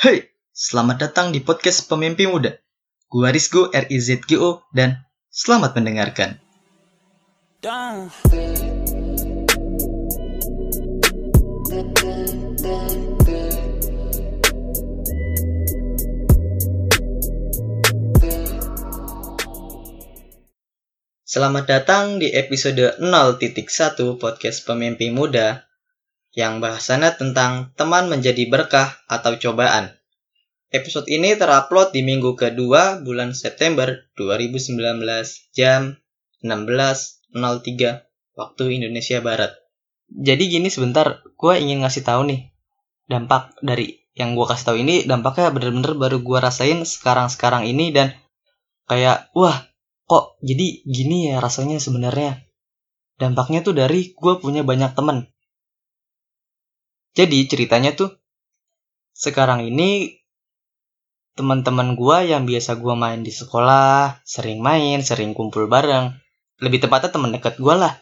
Hai, selamat datang di podcast Pemimpi Muda. Gua Rizgo RIZGO dan selamat mendengarkan. Selamat datang di episode 0.1 podcast Pemimpi Muda yang bahasannya tentang teman menjadi berkah atau cobaan. Episode ini terupload di minggu kedua bulan September 2019 jam 16.03 waktu Indonesia Barat. Jadi gini sebentar, gue ingin ngasih tahu nih dampak dari yang gue kasih tahu ini dampaknya bener-bener baru gue rasain sekarang-sekarang ini dan kayak wah kok jadi gini ya rasanya sebenarnya dampaknya tuh dari gue punya banyak temen jadi ceritanya tuh sekarang ini teman-teman gue yang biasa gue main di sekolah sering main sering kumpul bareng lebih tepatnya teman dekat gue lah.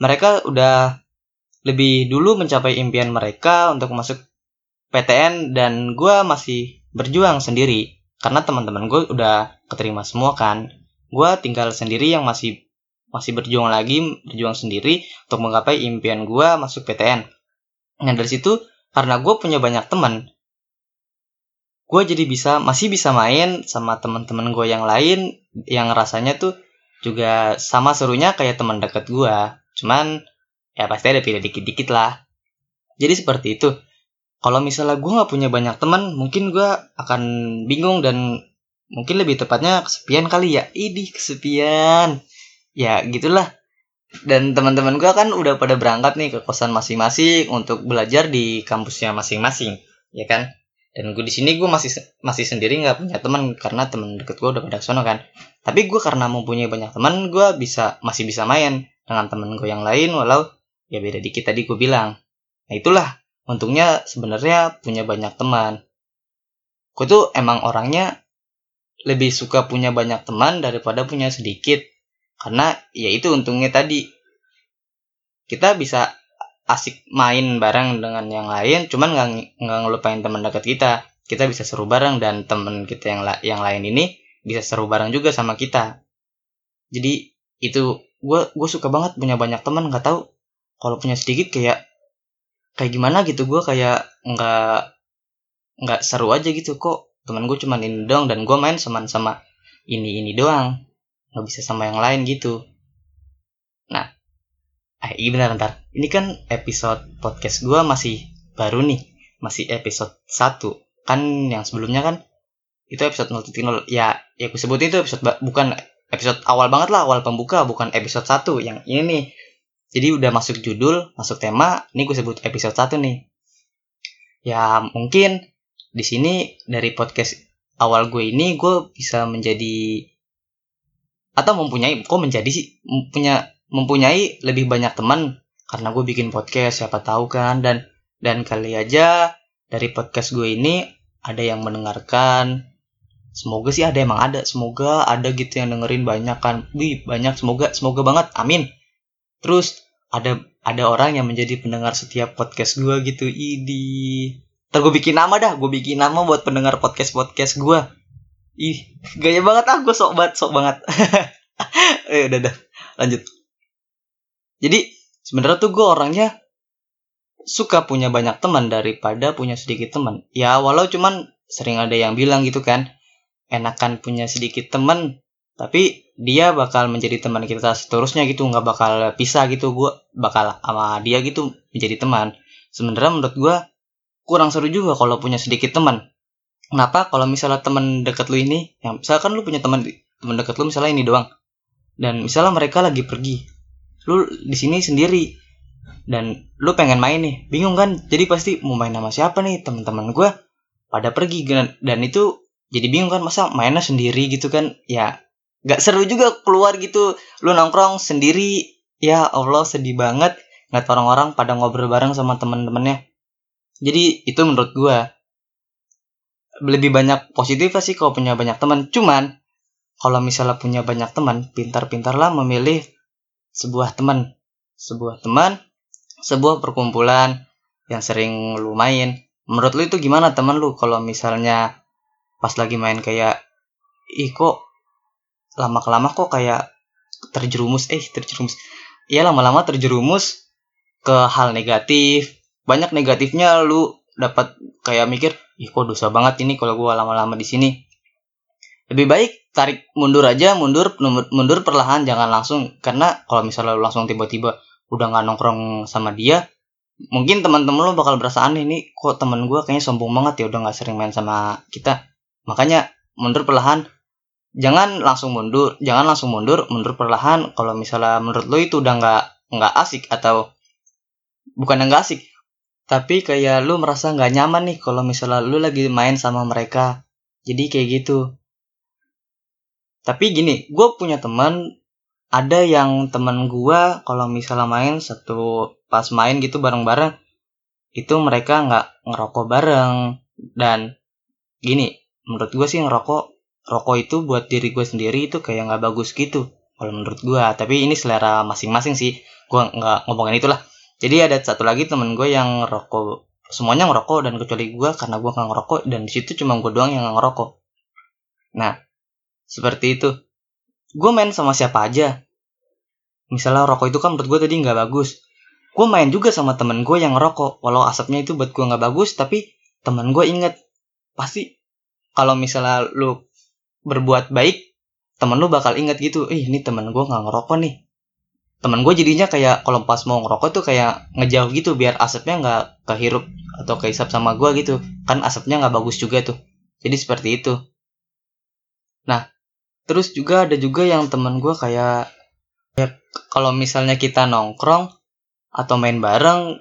Mereka udah lebih dulu mencapai impian mereka untuk masuk PTN dan gue masih berjuang sendiri. Karena teman-teman gue udah keterima semua kan. Gue tinggal sendiri yang masih masih berjuang lagi berjuang sendiri untuk menggapai impian gue masuk PTN nah dari situ karena gue punya banyak teman gue jadi bisa masih bisa main sama teman-teman gue yang lain yang rasanya tuh juga sama serunya kayak teman dekat gue cuman ya pasti ada pilih dikit-dikit lah. Jadi seperti itu. Kalau misalnya gue nggak punya banyak teman mungkin gue akan bingung dan mungkin lebih tepatnya kesepian kali ya. Ini kesepian. Ya gitulah dan teman-teman gue kan udah pada berangkat nih ke kosan masing-masing untuk belajar di kampusnya masing-masing ya kan? Dan gue di sini gue masih masih sendiri nggak punya teman karena teman deket gue udah pada sono kan. Tapi gue karena mempunyai banyak teman gue bisa masih bisa main dengan teman gue yang lain walau ya beda dikit tadi gue bilang. Nah itulah untungnya sebenarnya punya banyak teman. Gue tuh emang orangnya lebih suka punya banyak teman daripada punya sedikit karena ya itu untungnya tadi. Kita bisa asik main bareng dengan yang lain cuman nggak nggak ngelupain teman dekat kita. Kita bisa seru bareng dan teman kita yang la yang lain ini bisa seru bareng juga sama kita. Jadi itu gue gue suka banget punya banyak teman nggak tahu kalau punya sedikit kayak kayak gimana gitu. Gue kayak nggak nggak seru aja gitu. Kok teman gue cuman ini doang dan gue main sama sama ini ini doang nggak bisa sama yang lain gitu. Nah eh iya bentar bentar. Ini kan episode podcast gue masih baru nih. Masih episode 1 kan yang sebelumnya kan itu episode 0.0 ya ya aku sebut itu episode bukan episode awal banget lah awal pembuka bukan episode 1 yang ini nih. Jadi udah masuk judul masuk tema ini gue sebut episode 1 nih. Ya mungkin di sini dari podcast awal gue ini gue bisa menjadi atau mempunyai kok menjadi sih punya mempunyai lebih banyak teman karena gue bikin podcast siapa tahu kan. Dan dan kali aja dari podcast gue ini ada yang mendengarkan. Semoga sih ada emang ada. Semoga ada gitu yang dengerin banyak kan. Wih banyak. Semoga semoga banget. Amin. Terus ada ada orang yang menjadi pendengar setiap podcast gue gitu. Idi. Ntar gue bikin nama dah, gue bikin nama buat pendengar podcast-podcast gue. Ih, gaya banget ah, gue sok banget, sok banget. eh, udah, udah, lanjut. Jadi, sebenarnya tuh gue orangnya suka punya banyak teman daripada punya sedikit teman. Ya, walau cuman sering ada yang bilang gitu kan, enakan punya sedikit teman, tapi dia bakal menjadi teman kita seterusnya gitu, nggak bakal pisah gitu. Gue bakal sama dia gitu menjadi teman. Sebenarnya menurut gue kurang seru juga kalau punya sedikit teman. Kenapa? Kalau misalnya teman dekat lu ini, yang misalkan lu punya teman teman dekat lu misalnya ini doang, dan misalnya mereka lagi pergi, lu di sini sendiri, dan lu pengen main nih, bingung kan? Jadi pasti mau main sama siapa nih? Teman-teman gue pada pergi dan itu jadi bingung kan masa mainnya sendiri gitu kan? Ya gak seru juga keluar gitu, lu nongkrong sendiri, ya Allah sedih banget ngeliat orang-orang pada ngobrol bareng sama teman-temannya jadi itu menurut gue lebih banyak positif sih kalau punya banyak teman. Cuman kalau misalnya punya banyak teman pintar-pintarlah memilih sebuah teman. Sebuah teman sebuah perkumpulan yang sering lu main. Menurut lu itu gimana teman lu? Kalau misalnya pas lagi main kayak ih kok lama kelama kok kayak terjerumus? Eh terjerumus. Ya lama-lama terjerumus ke hal negatif. Banyak negatifnya lu dapat kayak mikir ih kok dosa banget ini kalau gua lama-lama di sini. Lebih baik tarik mundur aja mundur mundur perlahan jangan langsung. Karena kalau misalnya lu langsung tiba-tiba udah nggak nongkrong sama dia mungkin teman-teman lo bakal berasa aneh nih kok teman gue kayaknya sombong banget ya udah nggak sering main sama kita. Makanya mundur perlahan. Jangan langsung mundur jangan langsung mundur mundur perlahan. Kalau misalnya menurut lo itu udah nggak nggak asik atau bukan nggak asik tapi kayak lu merasa nggak nyaman nih kalau misalnya lu lagi main sama mereka. Jadi kayak gitu. Tapi gini gue punya teman ada yang teman gua kalau misalnya main satu pas main gitu bareng-bareng itu mereka nggak ngerokok bareng. Dan gini menurut gua sih ngerokok rokok itu buat diri gue sendiri itu kayak nggak bagus gitu kalau menurut gua. Tapi ini selera masing-masing sih. Gua nggak ngomongin itulah jadi ada satu lagi temen gue yang ngerokok. Semuanya ngerokok dan kecuali gua karena gua nggak ngerokok dan di situ cuma gue doang yang ngerokok. Nah seperti itu. Gue main sama siapa aja. Misalnya rokok itu kan menurut gue tadi nggak bagus. Gue main juga sama temen gue yang ngerokok. Walau asapnya itu buat gue nggak bagus tapi temen gue inget pasti kalau misalnya lu berbuat baik temen lu bakal inget gitu ih ini temen gue nggak ngerokok nih temen gue jadinya kayak kalau pas mau ngerokok tuh kayak ngejauh gitu biar asapnya nggak kehirup atau kehisap sama gue gitu. Kan asapnya nggak bagus juga tuh. Jadi seperti itu. Nah terus juga ada juga yang temen gue kayak ya kalau misalnya kita nongkrong atau main bareng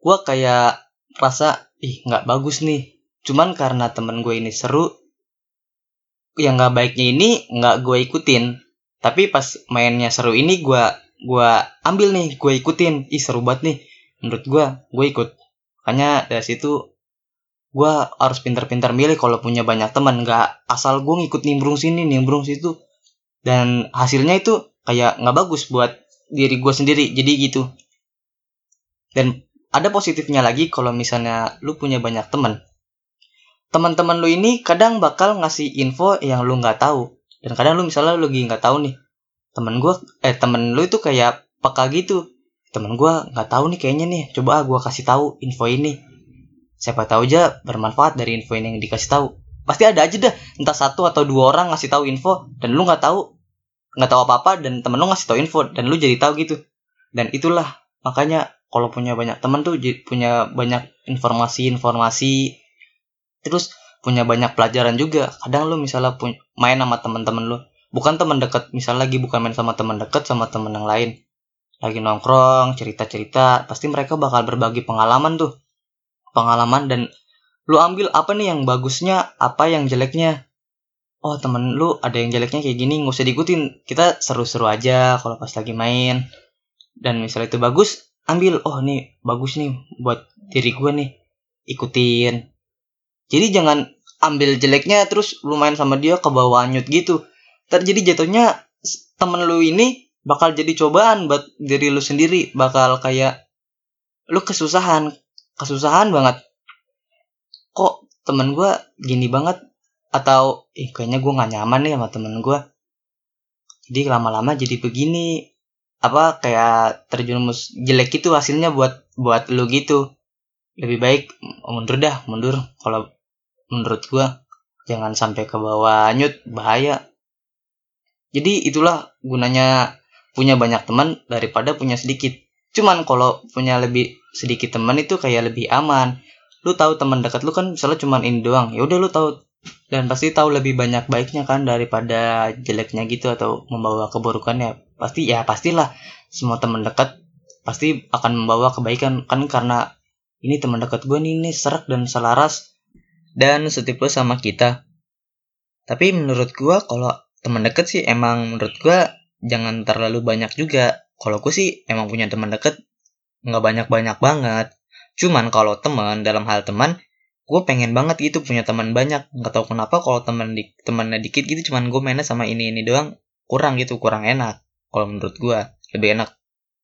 gue kayak rasa ih nggak bagus nih. Cuman karena temen gue ini seru yang nggak baiknya ini nggak gue ikutin. Tapi pas mainnya seru ini gue gue ambil nih gue ikutin. Ih seru banget nih. Menurut gue gue ikut. Makanya dari situ gue harus pintar-pintar milih kalau punya banyak teman. Nggak asal gue ngikut nimbrung sini nimbrung situ. Dan hasilnya itu kayak nggak bagus buat diri gue sendiri. Jadi gitu. Dan ada positifnya lagi kalau misalnya lu punya banyak teman. Teman-teman lu ini kadang bakal ngasih info yang lu nggak tahu. Dan kadang lu misalnya lu lagi nggak tahu nih temen gue eh temen lu itu kayak peka gitu. Temen gue nggak tahu nih kayaknya nih coba gue kasih tahu info ini. Siapa tahu aja bermanfaat dari info ini yang dikasih tahu. Pasti ada aja dah entah satu atau dua orang ngasih tahu info dan lu nggak tahu nggak tahu apa apa dan temen lu ngasih tahu info dan lu jadi tahu gitu. Dan itulah makanya kalau punya banyak temen tuh punya banyak informasi-informasi terus punya banyak pelajaran juga. Kadang lu misalnya main sama temen-temen lu bukan teman dekat misal lagi bukan main sama teman dekat sama temen yang lain. Lagi nongkrong cerita-cerita pasti mereka bakal berbagi pengalaman tuh. Pengalaman dan lu ambil apa nih yang bagusnya apa yang jeleknya? Oh temen lu ada yang jeleknya kayak gini nggak usah diikutin. Kita seru-seru aja kalau pas lagi main. Dan misalnya itu bagus ambil oh nih bagus nih buat diri gue nih ikutin. Jadi jangan ambil jeleknya terus lu main sama dia ke bawah nyut gitu terjadi jatuhnya temen lu ini bakal jadi cobaan buat diri lu sendiri. Bakal kayak lu kesusahan. Kesusahan banget. Kok temen gue gini banget? Atau ih kayaknya gue nggak nyaman nih sama temen gue jadi lama-lama jadi begini. Apa kayak terjerumus jelek itu hasilnya buat buat lu gitu. Lebih baik mundur dah mundur. Kalau menurut gue jangan sampai ke bawah nyut bahaya jadi itulah gunanya punya banyak teman daripada punya sedikit. Cuman kalau punya lebih sedikit teman itu kayak lebih aman. Lu tahu teman dekat lu kan misalnya cuman ini doang. Ya udah lu tahu dan pasti tahu lebih banyak baiknya kan daripada jeleknya gitu atau membawa keburukannya. Pasti ya pastilah semua teman dekat pasti akan membawa kebaikan. Kan karena ini teman dekat gue nih ini serak dan selaras dan setipe sama kita. Tapi menurut gue kalau teman dekat sih emang menurut gue jangan terlalu banyak juga kalau gue sih emang punya teman dekat nggak banyak-banyak banget. Cuman kalau teman dalam hal teman, gue pengen banget gitu punya teman banyak. Nggak tahu kenapa kalau teman di temannya dikit gitu, cuman gue mainnya sama ini ini doang kurang gitu, kurang enak. Kalau menurut gue lebih enak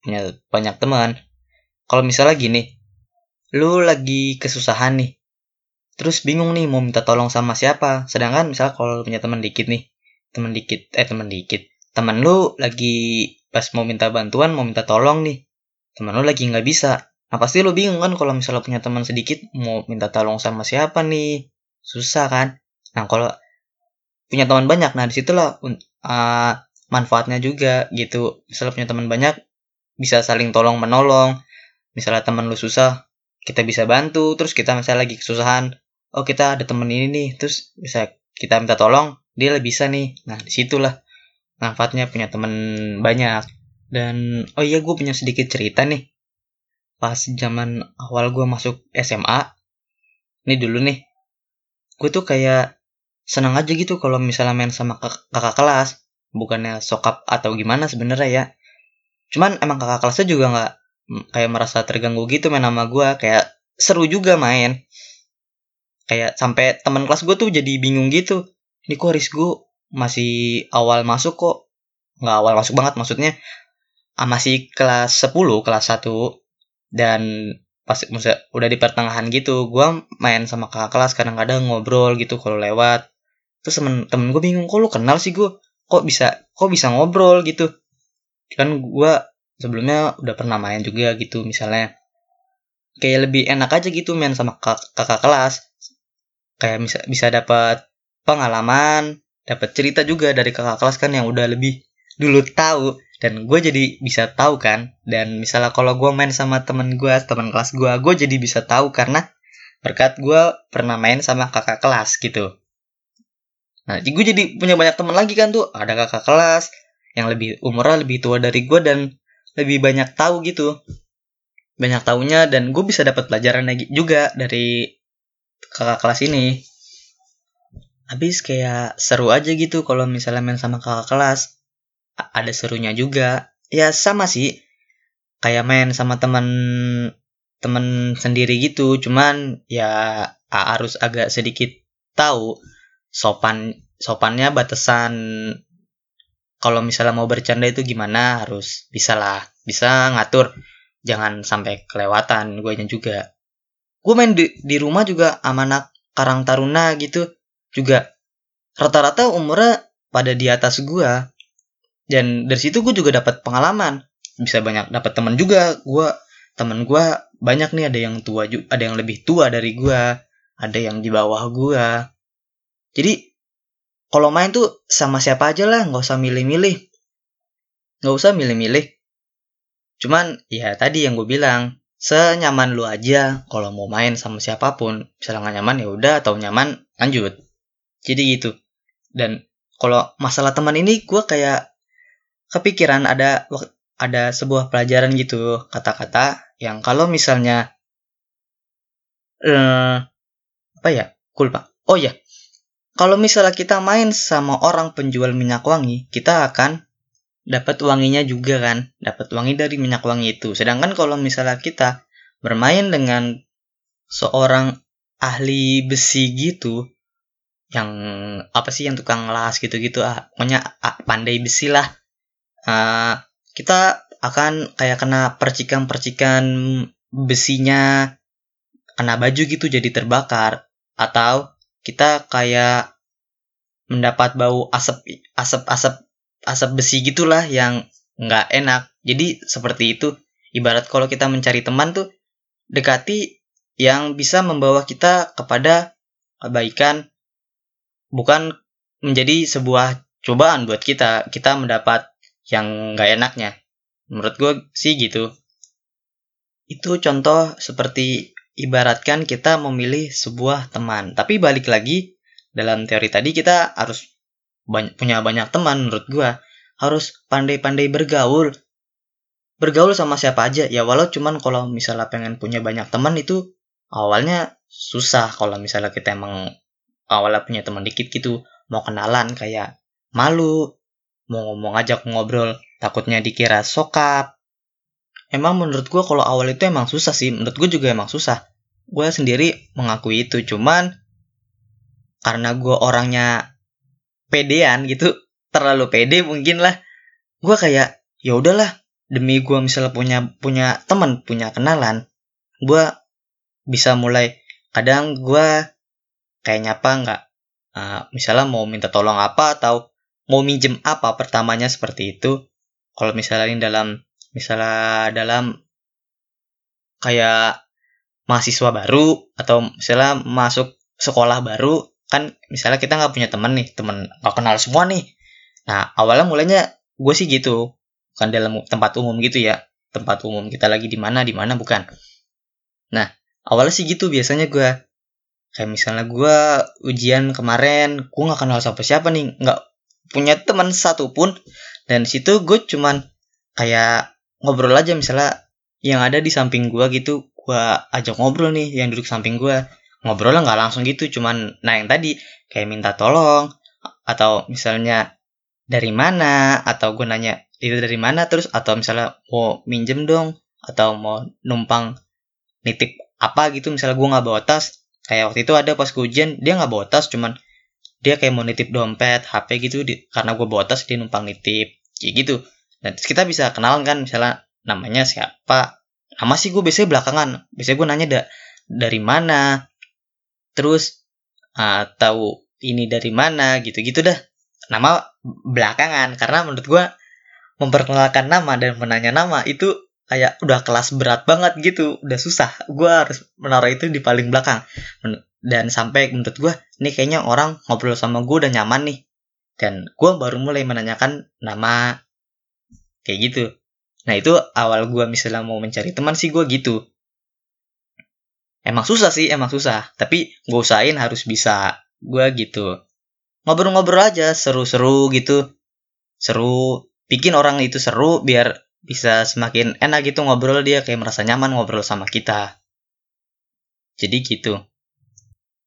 punya banyak teman. Kalau misalnya gini, lu lagi kesusahan nih, terus bingung nih mau minta tolong sama siapa sedangkan misal kalau punya teman dikit nih teman dikit eh teman dikit. Teman lu lagi pas mau minta bantuan mau minta tolong nih. Teman lu lagi nggak bisa. Nah pasti lu bingung kan kalau misalnya punya teman sedikit mau minta tolong sama siapa nih? Susah kan? Nah kalau punya teman banyak nah di situlah uh, manfaatnya juga gitu. Misalnya punya teman banyak bisa saling tolong menolong. Misalnya teman lu susah kita bisa bantu. Terus kita misalnya lagi kesusahan oh kita ada temen ini nih. Terus bisa kita minta tolong dia lebih bisa nih. Nah di situlah manfaatnya punya temen banyak. Dan oh iya gue punya sedikit cerita nih. Pas zaman awal gue masuk SMA ini dulu nih gue tuh kayak senang aja gitu kalau misalnya main sama kakak kelas. Bukannya sokap atau gimana sebenarnya ya. Cuman emang kakak kelasnya juga nggak kayak merasa terganggu gitu main sama gue kayak seru juga main. Kayak sampai teman kelas gue tuh jadi bingung gitu ini kok Rizgo masih awal masuk kok. Nggak awal masuk banget maksudnya ah, masih kelas 10 kelas 1 dan pas udah di pertengahan gitu gue main sama kakak kelas kadang-kadang ngobrol gitu kalau lewat. Terus temen temen gue bingung kok lu kenal sih gue kok bisa kok bisa ngobrol? gitu. Kan gue sebelumnya udah pernah main juga gitu misalnya. Kayak lebih enak aja gitu main sama kakak, kakak kelas. Kayak bisa bisa dapat pengalaman dapat cerita juga dari kakak kelas kan yang udah lebih dulu tahu. Dan gue jadi bisa tahu kan dan misalnya kalau gue main sama temen gue teman kelas gue gue jadi bisa tahu karena berkat gue pernah main sama kakak kelas gitu. Nah gue jadi punya banyak teman lagi kan tuh ada kakak kelas yang lebih umurnya lebih tua dari gue dan lebih banyak tahu gitu. Banyak tahunya dan gue bisa dapat pelajaran lagi juga dari kakak kelas ini habis kayak seru aja gitu kalau misalnya main sama kakak kelas. Ada serunya juga. Ya sama sih. Kayak main sama teman teman sendiri gitu. Cuman ya harus agak sedikit tahu sopan sopannya batasan kalau misalnya mau bercanda itu gimana harus bisa lah bisa ngatur. Jangan sampai kelewatan gue juga. Gue main di, di rumah juga sama anak Karang Taruna gitu juga. Rata-rata umurnya pada di atas gue dan dari situ gue juga dapat pengalaman. Bisa banyak dapat teman juga. Gue teman gue banyak nih. Ada yang tua juga ada yang lebih tua dari gue ada yang di bawah gue jadi kalau main tuh sama siapa aja lah. Nggak usah milih-milih. Nggak usah milih-milih. Cuman ya tadi yang gue bilang senyaman lu aja. Kalau mau main sama siapa pun. Misalnya nggak nyaman ya udah. Atau nyaman lanjut jadi gitu. Dan kalau masalah teman ini gue kayak kepikiran ada ada sebuah pelajaran gitu kata-kata yang kalau misalnya eh, apa ya cool pak? Oh ya kalau misalnya kita main sama orang penjual minyak wangi kita akan dapat wanginya juga kan? Dapat wangi dari minyak wangi itu. Sedangkan kalau misalnya kita bermain dengan seorang ahli besi gitu yang apa sih yang tukang las gitu-gitu ah pokoknya ah, pandai besi lah uh, kita akan kayak kena percikan-percikan besinya kena baju gitu jadi terbakar atau kita kayak mendapat bau asap asap asap asap besi gitulah yang nggak enak. Jadi seperti itu. Ibarat kalau kita mencari teman tuh dekati yang bisa membawa kita kepada kebaikan bukan menjadi sebuah cobaan buat kita. Kita mendapat yang nggak enaknya. Menurut gue sih gitu. Itu contoh seperti ibaratkan kita memilih sebuah teman. Tapi balik lagi dalam teori tadi kita harus banyak, punya banyak teman menurut gue harus pandai-pandai bergaul bergaul sama siapa aja ya walau cuman kalau misalnya pengen punya banyak teman itu awalnya susah kalau misalnya kita emang awalnya punya teman dikit gitu mau kenalan kayak malu mau ngomong ngajak ngobrol takutnya dikira sokap. Emang menurut gue kalau awal itu emang susah sih menurut gue juga emang susah. Gue sendiri mengakui itu cuman karena gue orangnya pedean gitu terlalu pede mungkin lah. Gue kayak ya udahlah demi gue misalnya punya punya teman punya kenalan gue bisa mulai. Kadang gue kayak nyapa nggak uh, misalnya mau minta tolong apa atau mau minjem apa pertamanya seperti itu. Kalau misalnya ini dalam misalnya dalam kayak mahasiswa baru atau misalnya masuk sekolah baru kan misalnya kita nggak punya temen nih temen nggak kenal semua nih. Nah awalnya mulainya gue sih gitu kan dalam tempat umum gitu ya. Tempat umum kita lagi di mana di mana bukan. Nah awalnya sih gitu biasanya gue kayak misalnya gue ujian kemarin gue nggak kenal siapa siapa nih nggak punya teman satu pun dan situ gue cuman kayak ngobrol aja misalnya yang ada di samping gue gitu gue ajak ngobrol nih yang duduk samping gue ngobrolnya nggak langsung gitu cuman nah yang tadi kayak minta tolong atau misalnya dari mana atau gue nanya itu dari mana? Terus atau misalnya mau minjem dong atau mau numpang nitip apa? gitu misalnya gue nggak bawa tas kayak waktu itu ada pas ujian dia nggak bawa tas cuman dia kayak mau nitip dompet HP gitu di, karena gue bawa tas dia numpang nitip kayak gitu. Dan kita bisa kenalan kan misalnya namanya siapa nama sih gue biasanya belakangan biasanya gue nanya da dari mana terus uh, ini dari mana gitu-gitu dah nama belakangan karena menurut gue memperkenalkan nama dan menanya nama itu kayak udah kelas berat banget gitu udah susah gue harus menaruh itu di paling belakang dan sampai menurut gue nih kayaknya orang ngobrol sama gue udah nyaman nih dan gue baru mulai menanyakan nama kayak gitu Nah itu awal gue misalnya mau mencari teman sih gue gitu. Emang susah sih, emang susah. Tapi gue usahain harus bisa. Gue gitu. Ngobrol-ngobrol aja, seru-seru gitu. Seru. Bikin orang itu seru biar bisa semakin enak gitu ngobrol dia kayak merasa nyaman ngobrol sama kita. Jadi gitu.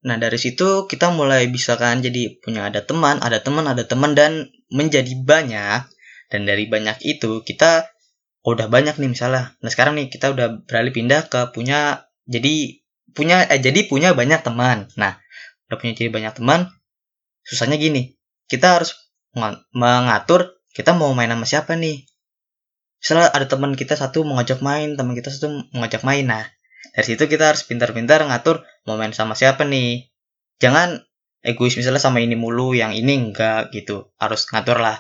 Nah dari situ kita mulai bisa kan jadi punya ada teman, ada teman, ada teman dan menjadi banyak. Dan dari banyak itu kita oh, udah banyak nih misalnya. Nah sekarang nih kita udah beralih pindah ke punya jadi punya eh jadi punya banyak teman. Nah udah punya jadi banyak teman, susahnya gini, kita harus mengatur kita mau main sama siapa nih. Misalnya ada teman kita satu mengajak main, teman kita satu mengajak main. Nah dari situ kita harus pintar-pintar ngatur mau main sama siapa nih. Jangan egois misalnya sama ini mulu, yang ini enggak gitu. Harus ngatur lah.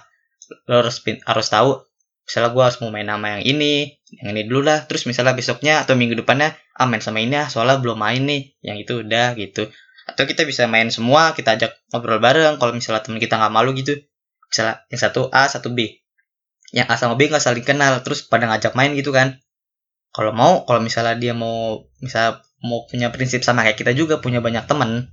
Lo harus harus tahu misalnya gue harus mau main nama yang ini yang ini dulu lah terus misalnya besoknya atau minggu depannya ah main sama ini ah soalnya belum main nih yang itu udah gitu atau kita bisa main semua kita ajak ngobrol bareng kalau misalnya teman kita nggak malu gitu misalnya yang satu A satu B yang A sama B nggak saling kenal terus pada ngajak main gitu kan. Kalau mau kalau misalnya dia mau misal mau punya prinsip sama kayak kita juga punya banyak teman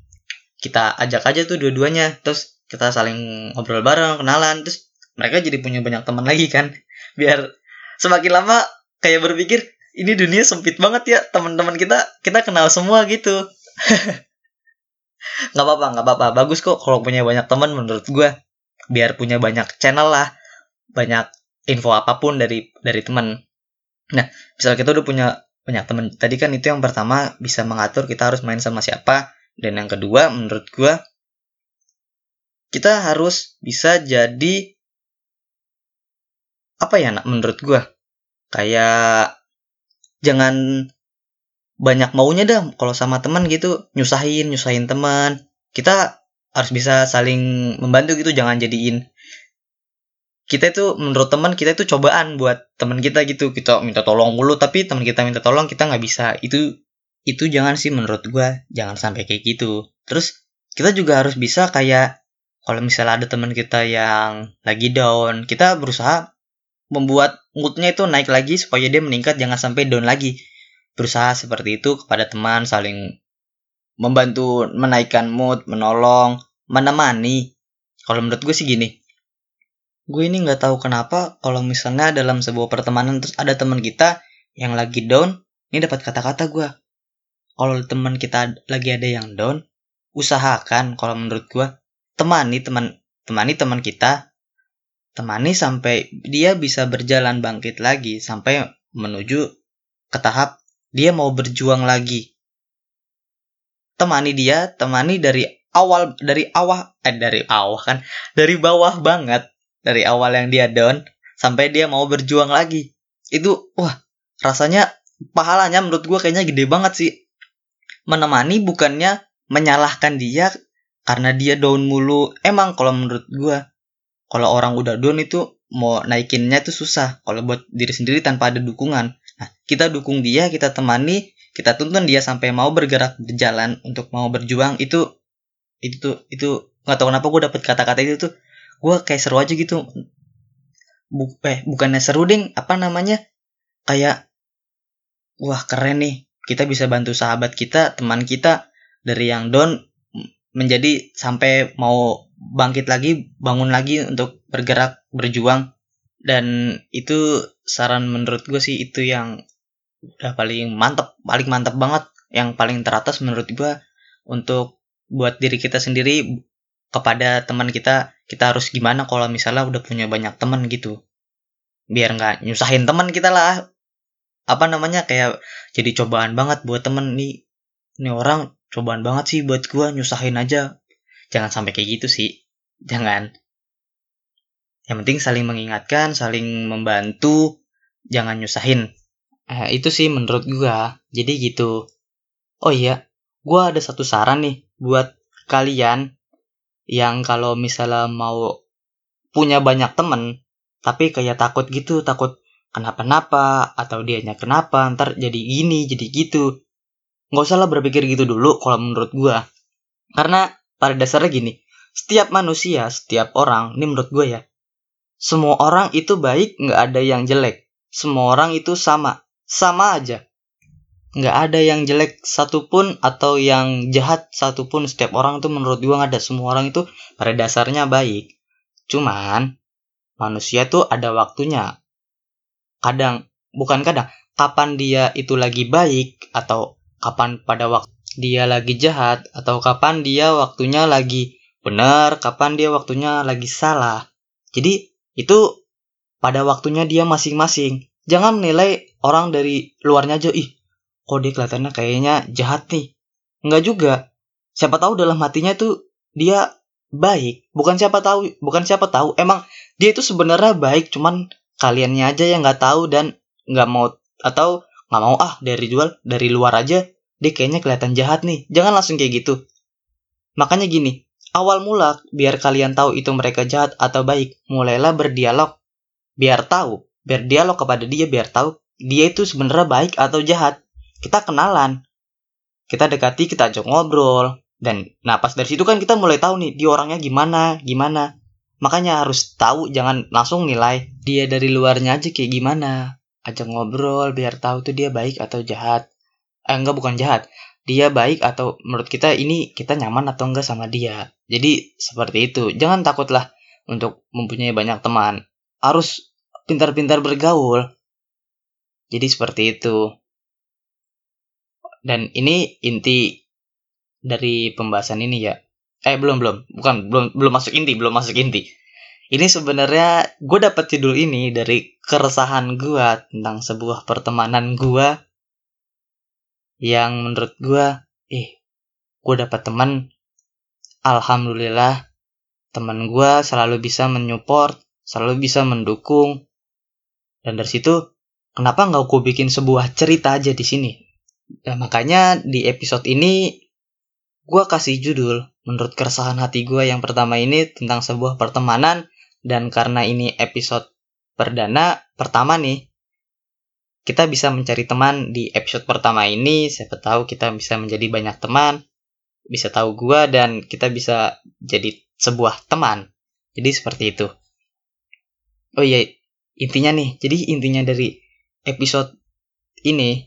kita ajak aja tuh dua-duanya. Terus kita saling ngobrol bareng kenalan terus mereka jadi punya banyak teman lagi kan. Biar semakin lama kayak berpikir ini dunia sempit banget ya teman-teman kita kita kenal semua gitu. Nggak apa-apa nggak apa-apa. Bagus kok kalau punya banyak teman menurut gue biar punya banyak channel lah banyak info apa pun dari dari teman nah misal kita udah punya banyak teman tadi kan itu yang pertama bisa mengatur kita harus main sama siapa. Dan yang kedua menurut gue kita harus bisa jadi apa ya nak menurut gue kayak jangan banyak maunya dah kalau sama teman gitu. Nyusahin nyusahin teman kita harus bisa saling membantu gitu jangan jadiin kita itu menurut teman kita itu cobaan buat teman kita gitu. Kita minta tolong mulu tapi teman kita minta tolong kita nggak bisa. Itu itu jangan sih menurut gue jangan sampai kayak gitu. Terus kita juga harus bisa kayak kalau misalnya ada teman kita yang lagi down kita berusaha membuat moodnya itu naik lagi supaya dia meningkat jangan sampai down lagi. Berusaha seperti itu kepada teman saling membantu menaikkan mood menolong menemani. Kalau menurut gue sih gini gue ini nggak tahu kenapa kalau misalnya dalam sebuah pertemanan terus ada teman kita yang lagi down ini dapat kata-kata gue kalau teman kita lagi ada yang down usahakan kalau menurut gue temani teman temani teman kita temani sampai dia bisa berjalan bangkit lagi sampai menuju ke tahap dia mau berjuang lagi. Temani dia, temani dari awal dari awal eh dari awal kan, dari bawah banget, dari awal yang dia down sampai dia mau berjuang lagi. Itu wah, rasanya pahalanya menurut gue kayaknya gede banget sih. Menemani bukannya menyalahkan dia karena dia down mulu. Emang kalau menurut gua kalau orang udah down itu mau naikinnya tuh susah. Kalau buat diri sendiri tanpa ada dukungan. Nah kita dukung dia kita temani kita tuntun dia sampai mau bergerak berjalan untuk mau berjuang. Itu itu itu nggak tahu kenapa gue dapet kata-kata itu tuh gue kayak seru aja gitu. Buk, eh bukannya seru ding. Apa namanya? Kayak wah keren nih. Kita bisa bantu sahabat kita teman kita dari yang down menjadi sampai mau bangkit lagi bangun lagi untuk bergerak berjuang. Dan itu saran menurut gue sih itu yang udah paling mantep paling mantep banget. Yang paling teratas menurut gue untuk buat diri kita sendiri kepada teman kita kita harus gimana kalau misalnya udah punya banyak teman gitu. Biar nggak nyusahin teman kita lah. Apa namanya kayak jadi cobaan banget buat temen. Nih ini orang cobaan banget sih buat gua nyusahin aja. Jangan sampai kayak gitu sih. Jangan. Yang penting saling mengingatkan saling membantu. Jangan nyusahin. Eh, itu sih menurut gua. Jadi gitu. Oh iya gua ada satu saran nih buat kalian yang kalau misalnya mau punya banyak temen tapi kayak takut gitu takut kenapa-napa atau dianya kenapa ntar jadi gini jadi gitu. Nggak usah lah berpikir gitu dulu kalau menurut gua. Karena pada dasarnya gini setiap manusia setiap orang ini menurut gua ya semua orang itu baik nggak ada yang jelek. Semua orang itu sama sama aja nggak ada yang jelek satupun atau yang jahat satupun setiap orang itu menurut gua nggak ada semua orang itu pada dasarnya baik cuman manusia tuh ada waktunya kadang bukan kadang kapan dia itu lagi baik atau kapan pada waktu dia lagi jahat atau kapan dia waktunya lagi benar, kapan dia waktunya lagi salah. Jadi itu pada waktunya dia masing-masing. Jangan menilai orang dari luarnya aja, ih, kok dia kelihatannya kayaknya jahat nih. Enggak juga. Siapa tahu dalam hatinya tuh dia baik. Bukan siapa tahu, bukan siapa tahu. Emang dia itu sebenarnya baik, cuman kaliannya aja yang nggak tahu dan nggak mau atau nggak mau ah dari jual dari luar aja dia kayaknya kelihatan jahat nih jangan langsung kayak gitu makanya gini awal mula biar kalian tahu itu mereka jahat atau baik mulailah berdialog biar tahu biar dialog kepada dia biar tahu dia itu sebenarnya baik atau jahat kita kenalan. Kita dekati kita ajak ngobrol. Dan nah pas dari situ kan kita mulai tahu nih dia orangnya gimana gimana. Makanya harus tahu jangan langsung nilai dia dari luarnya aja kayak gimana. Ajak ngobrol biar tahu tuh dia baik atau jahat. Eh enggak bukan jahat. Dia baik atau menurut kita ini kita nyaman atau enggak sama dia. Jadi seperti itu. Jangan takutlah untuk mempunyai banyak teman. Harus pintar-pintar bergaul. Jadi seperti itu dan ini inti dari pembahasan ini ya. Eh belum belum. Bukan belum belum masuk inti belum masuk inti. Ini sebenarnya gue dapat judul ini dari keresahan gue tentang sebuah pertemanan gue yang menurut gue, eh, gue dapat teman, alhamdulillah, teman gue selalu bisa menyupport, selalu bisa mendukung, dan dari situ kenapa nggak gue bikin sebuah cerita aja di sini? Dan makanya di episode ini gue kasih judul menurut keresahan hati gue yang pertama ini tentang sebuah pertemanan dan karena ini episode perdana pertama nih, kita bisa mencari teman di episode pertama ini. Siapa tahu kita bisa menjadi banyak teman, bisa tahu gua dan kita bisa jadi sebuah teman. Jadi seperti itu. Oh iya, intinya nih. Jadi intinya dari episode ini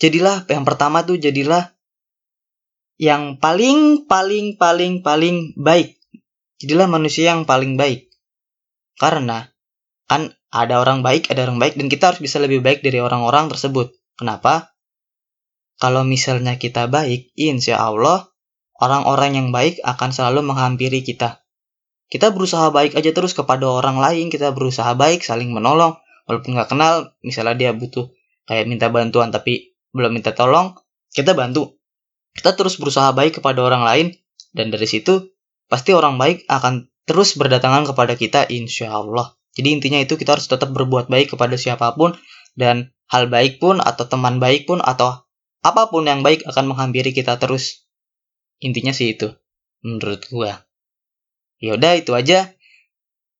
jadilah yang pertama tuh jadilah yang paling paling paling paling baik jadilah manusia yang paling baik. Karena kan ada orang baik, ada orang baik dan kita harus bisa lebih baik dari orang-orang tersebut. Kenapa? Kalau misalnya kita baik, insya Allah orang-orang yang baik akan selalu menghampiri kita. Kita berusaha baik aja terus kepada orang lain, kita berusaha baik, saling menolong, walaupun nggak kenal, misalnya dia butuh kayak minta bantuan tapi belum minta tolong, kita bantu. Kita terus berusaha baik kepada orang lain, dan dari situ pasti orang baik akan terus berdatangan kepada kita insya Allah. Jadi intinya itu kita harus tetap berbuat baik kepada siapa pun dan hal baik pun atau teman baik pun atau apa pun yang baik akan menghampiri kita terus. Intinya sih itu. menurut gua yaudah itu aja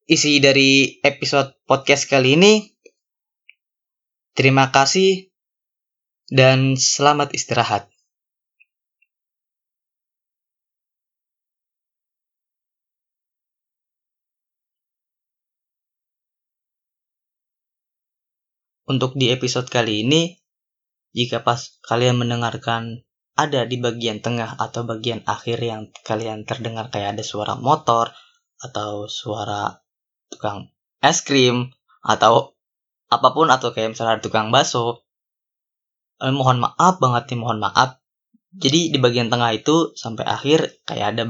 isi dari episode podcast kali ini terima kasih dan selamat istirahat. Untuk di episode kali ini, jika pas kalian mendengarkan ada di bagian tengah atau bagian akhir yang kalian terdengar kayak ada suara motor atau suara tukang es krim atau apa pun atau kayak misalnya tukang bakso eh, mohon maaf banget nih mohon maaf. Jadi di bagian tengah itu sampai akhir kayak ada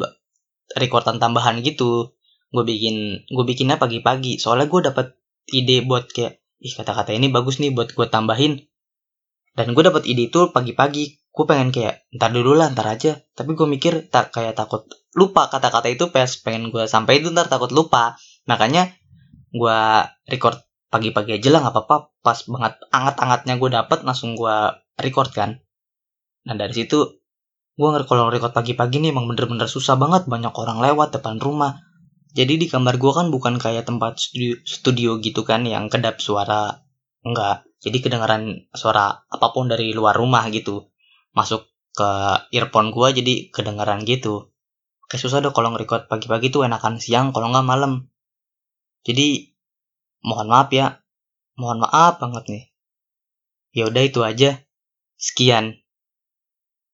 rekordan tambahan gitu. Gue bikin gue bikinnya pagi-pagi. Soalnya gue dapet ide buat kayak ih kata-kata ini bagus nih buat gue tambahin. Dan gue dapet ide itu pagi-pagi. Gue pengen kayak ntar dulu lah ntar aja. Tapi gue mikir tak kayak takut lupa kata-kata itu pas pengen gue sampai itu ntar takut lupa. Makanya gue record pagi-pagi aja lah nggak apa-apa. Pas banget anget-angetnya gue dapet langsung gue record kan. Nah dari situ gue ngerti kalau record pagi-pagi nih emang bener-bener susah banget. Banyak orang lewat depan rumah. Jadi di kamar gue kan bukan kayak tempat studio, studio gitu kan yang kedap suara. Enggak jadi kedengaran suara apa pun dari luar rumah gitu. Masuk ke earphone gue jadi kedengaran gitu. Kayak susah deh kalau nge-record pagi-pagi tuh enakan siang kalau nggak malam. Jadi mohon maaf ya. Mohon maaf banget nih. Ya udah itu aja. Sekian